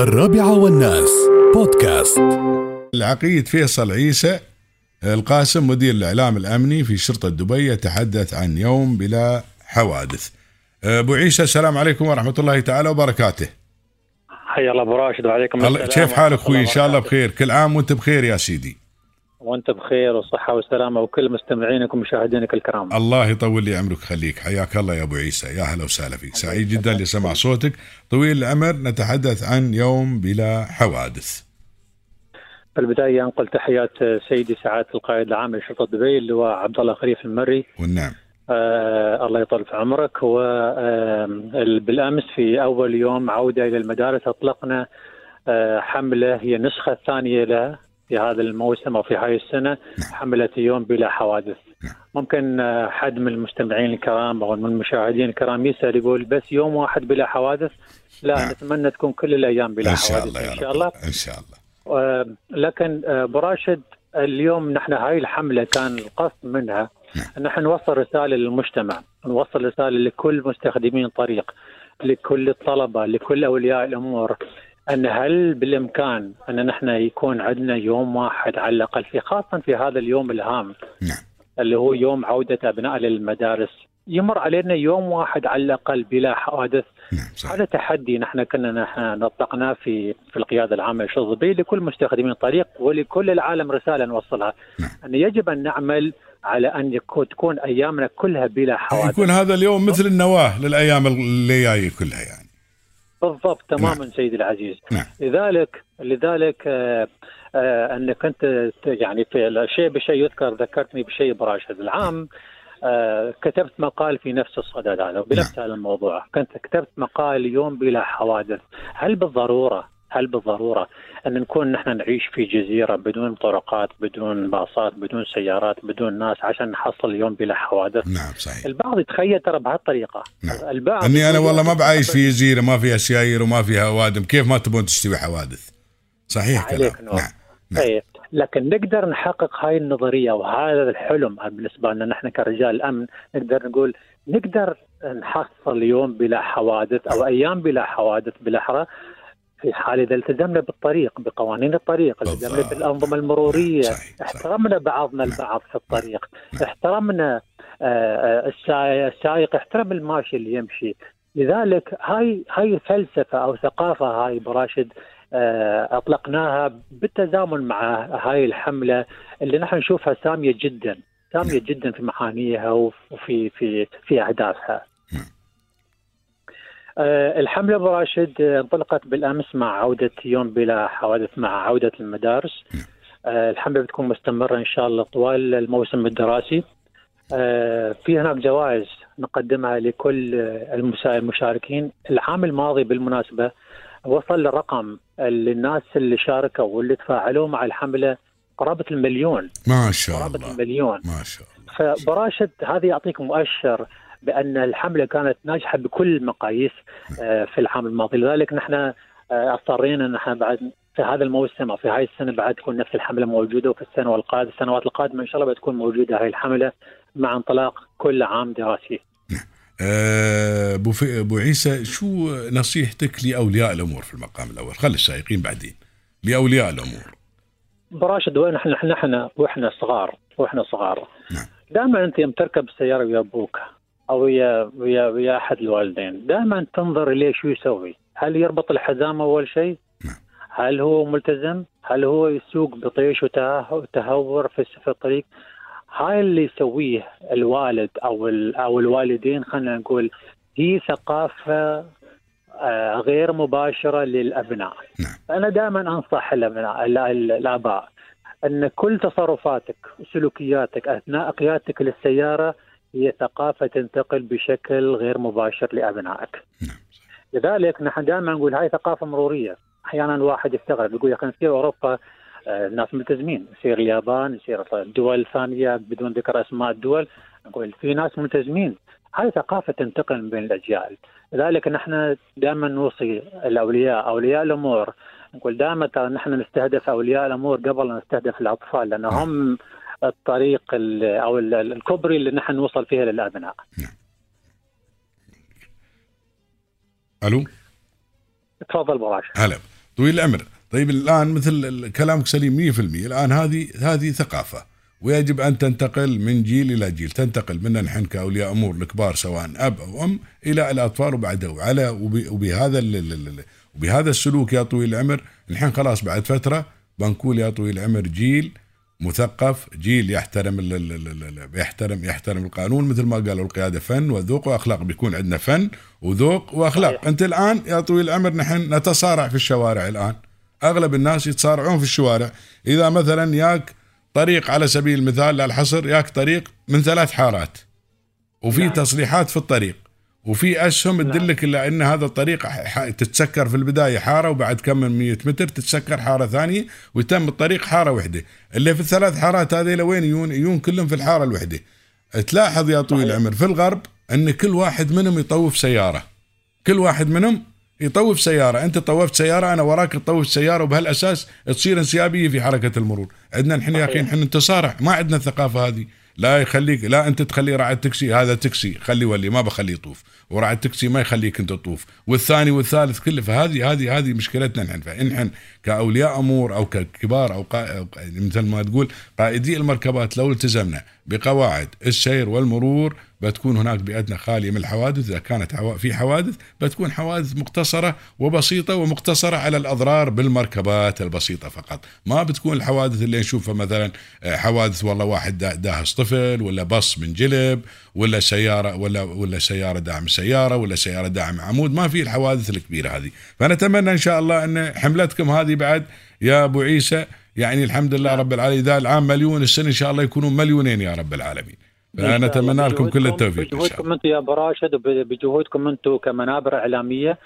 الرابعة والناس. بودكاست. العقيد فيصل عيسى القاسم مدير الإعلام الأمني في شرطة دبي يتحدث عن يوم بلا حوادث. أبو عيسى السلام عليكم ورحمة الله تعالى وبركاته. حيا الله أبو راشد وعليكم السلام كيف حالك أخوي؟ إن شاء الله. بخير. كل عام وأنت بخير يا سيدي. وأنت بخير وصحة وسلامة وكل مستمعينك ومشاهدينك الكرام. الله يطول لي عمرك خليك. حياك الله يا أبو عيسى. يا هلا وسهلا فيك. سعيد جدا لسمع صوتك. طويل العمر نتحدث عن يوم بلا حوادث. في البدايه انقل تحيات سيدي سعادة القائد العام لشرطه دبي اللواء عبد الله خليف المري. والنعم. آه الله يطول في عمرك. وبالامس في أول يوم عودة إلى المدارس أطلقنا آه حملة هي النسخة الثانية لها. في هذا الموسم أو في هاي السنة حمله يوم بلا حوادث. نعم. ممكن آه، حد من المستمعين الكرام أو من المشاهدين الكرام يسأل يقول بس يوم واحد بلا حوادث؟ لا نعم. نتمنى تكون كل الأيام بلا إن شاء حوادث الله يا إن شاء الله. إن شاء الله. لكن آه، براشد اليوم نحن هاي الحملة كان القصد منها نعم. أن نحن نوصل رسالة للمجتمع، نوصل رسالة لكل مستخدمين الطريق، لكل الطلبة، لكل أولياء الأمور. أن هل بالإمكان أن نحن يكون عندنا يوم واحد على الأقل في خاصه في هذا اليوم الهام نعم. اللي هو يوم عودة أبناء للمدارس، يمر علينا يوم واحد على الأقل بلا حوادث. نعم هذا تحدي نحن كنا نحن نطلقناه في في القيادة العامة للشرطه الطبيه لكل مستخدمين الطريق ولكل العالم رسالة نوصلها. نعم. أن يجب أن نعمل على أن يكون تكون أيامنا كلها بلا حوادث. يكون هذا اليوم مثل النواة للأيام اللي جاية كلها يعني. بالضبط تماما سيدي العزيز. نعم. لذلك لذلك آه آه أنك أنت يعني في الشيء بشيء يذكر ذكرتني بشيء براشد العام. آه كتبت مقال في نفس الصدد هذا بنفس هذا الموضوع. كنت كتبت مقال يوم بلا حوادث. هل بالضرورة هل بالضرورة أن نكون نحن نعيش في جزيرة بدون طرقات بدون باصات بدون سيارات بدون ناس عشان نحصل يوم بلا حوادث نعم صحيح البعض يتخيل ترى بهالطريقة نعم. البعض أني أنا والله ما أبداً. في جزيرة ما فيها سيايير وما فيها اوادم كيف ما تبون تستوي حوادث صحيح كلام. نعم نعم. طيب لكن نقدر نحقق هاي النظرية وهذا الحلم بالنسبة لنا نحن كرجال امن نقدر نقول نقدر نحصل يوم بلا حوادث أو أيام بلا حوادث بالاحرى في حال إذا التزمنا بالطريق بقوانين الطريق التزمنا. بالأنظمة المرورية صحيح،. احترمنا بعضنا البعض في الطريق احترمنا آه، آه، السائق احترم الماشي اللي يمشي لذلك هاي هاي فلسفة أو ثقافة هاي براشد آه، أطلقناها بالتزامن مع هاي الحملة اللي نحن نشوفها سامية جدا سامية جدا في معانيها وفي في في أهدافها. نعم. آه، الحملة براشد آه، انطلقت بالأمس مع عودة يوم بلا حوادث مع عودة المدارس. آه، الحملة بتكون مستمرة إن شاء الله طوال الموسم الدراسي. في هناك جوائز نقدمها لكل المشاركين العام الماضي بالمناسبة وصل الرقم للناس اللي شاركوا واللي تفاعلوا مع الحملة قرابة المليون ما شاء الله المليون ما شاء الله فبراشد هذا يعطيك مؤشر بأن الحملة كانت ناجحة بكل المقاييس آه، في العام الماضي. لذلك نحن آه، اضطرينا ان إحنا بعد في هذا الموسم أو في هاي السنة بعد تكون نفس الحملة موجودة وفي السنة والقادمه السنوات القادمة إن شاء الله بتكون موجودة هاي الحملة مع انطلاق كل عام دراسي. آه، أبو أبو عيسى شو نصيحتك لأولياء الأمور في المقام الأول؟ خلي السائقين بعدين. لأولياء الأمور. براشد وين إحنا إحنا إحنا وإحنا صغار وإحنا صغار. نعم. دائما أنت يوم تركب السياره ويا أبوك أو ويا ويا ويا أحد الوالدين. دائما تنظر إليه شو يسوي. هل يربط الحزام أول شيء؟ نعم. هل هو ملتزم؟ هل هو يسوق بطيش وته- وتهور في الطريق؟ هاي اللي يسويه الوالد أو أو الوالدين خلينا نقول هي ثقافة آه، غير مباشرة للأبناء. نعم. أنا دائما أنصح الابناء ال- ال- الآباء إن كل تصرفاتك وسلوكياتك أثناء قيادتك للسيارة هي ثقافة تنتقل بشكل غير مباشر لأبنائك. نعم لذلك نحن دائما نقول هاي ثقافة مرورية، أحيانا واحد يستغرب يقول يا أخي نسير أوروبا آه، الناس ملتزمين، يصير اليابان، يصير دول ثانية بدون ذكر أسماء الدول، نقول في ناس ملتزمين، هاي ثقافة تنتقل بين الأجيال، لذلك نحن دائما نوصي الأولياء أولياء الأمور. نقول دائما ترى نحن نستهدف أولياء الأمور قبل أن نستهدف الأطفال لأن هم الطريق ال- أو ال- الكبري اللي نحن نوصل فيها للأبناء. ألو؟ تفضل براش هلا. طويل العمر طيب الآن مثل كلامك سليم 100% الآن هذه هذه ثقافة. ويجب أن تنتقل من جيل إلى جيل. تنتقل منا نحن كأولياء أمور الكبار سواء أب أو أم إلى الأطفال وبعده. وعلى وبهذا وبهذا السلوك يا طويل العمر نحن خلاص بعد فترة بنقول يا طويل العمر جيل مثقف جيل يحترم يحترم يحترم القانون مثل ما قالوا القيادة فن وذوق وأخلاق. بيكون عندنا فن وذوق وأخلاق. أنت الآن يا طويل العمر نحن نتصارع في الشوارع الآن. أغلب الناس يتصارعون في الشوارع. إذا مثلا ياك طريق على سبيل المثال لا الحصر ياك طريق من ثلاث حارات. وفي نعم. تصليحات في الطريق. وفي اسهم نعم. تدلك إلا إن هذا الطريق تتسكر في البداية حارة وبعد كم من 100 متر تتسكر حارة ثانية ويتم الطريق حارة وحدة. اللي في الثلاث حارات هذه لوين يجون يجون كلهم في الحارة الوحدة؟ تلاحظ يا طويل العمر في الغرب إن كل واحد منهم يطوف سيارة. كل واحد منهم يطوف سيارة. أنت طوفت سيارة أنا وراك تطوف سيارة وبهالأساس تصير انسيابية في حركة المرور. عندنا نحن يا أخي نحن نتصارع ما عندنا الثقافه هذه. لا يخليك لا أنت تخلي راعي التاكسي هذا تاكسي خلي ولي ما بخليه يطوف. وراعي التاكسي ما يخليك أنت تطوف. والثاني والثالث كله فهذه هذه هذه مشكلتنا نحن. فنحن كأولياء أمور أو ككبار أو قا... مثل ما تقول قائدي المركبات لو التزمنا. بقواعد السير والمرور بتكون هناك بيئتنا خالية من الحوادث. إذا كانت في حوادث بتكون حوادث مقتصرة وبسيطة ومقتصرة على الأضرار بالمركبات البسيطة فقط. ما بتكون الحوادث اللي نشوفها مثلا آه، حوادث والله واحد داهس طفل ولا بص من جلب ولا سيارة ولا ولا سيارة داعم سيارة ولا سيارة داعم عمود. ما في الحوادث الكبيرة هذه. فنتمنى إن شاء الله إن حملتكم هذه بعد. يا أبو عيسى يعني الحمد لله رب العالمين. إذا العام مليون السنة إن شاء الله يكونون مليونين يا رب العالمين. فأنا أتمنى لكم كل التوفيق بجهودكم أنتم يا أبو راشد وبجهودكم أنتم كمنابر إعلامية.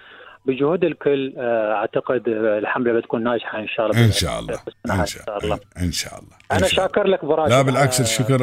بجهود الكل آه، أعتقد الحمله بتكون ناجحة إن شاء الله. إن شاء الله. إن شاء الله. إن شاء الله. أنا شاكر لك أبو راشد. لا بالعكس الشكر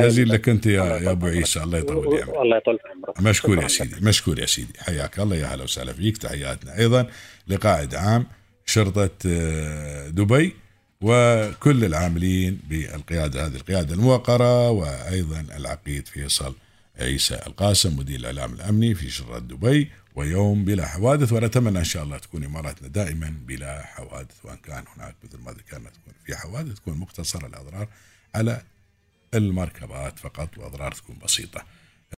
جزيل لك أنت يا يا أبو عيسى. الله يطول عمرك. الله يطول عمرك. مشكور يا سيدي. مشكور يا سيدي. حياك الله. يا هلا وسهلا فيك. تحياتنا أيضا. لقائد عام. شرطة آه، دبي. وكل العاملين بالقيادة هذه القيادة الموقرة وأيضا العقيد فيصل عيسى القاسم مدير الإعلام الأمني في شرطة دبي. ويوم بلا حوادث ونتمنى إن شاء الله تكون إماراتنا دائما بلا حوادث. وإن كان هناك مثل ما ذكرنا تكون في حوادث تكون مقتصرة الأضرار على المركبات فقط وأضرار تكون بسيطة.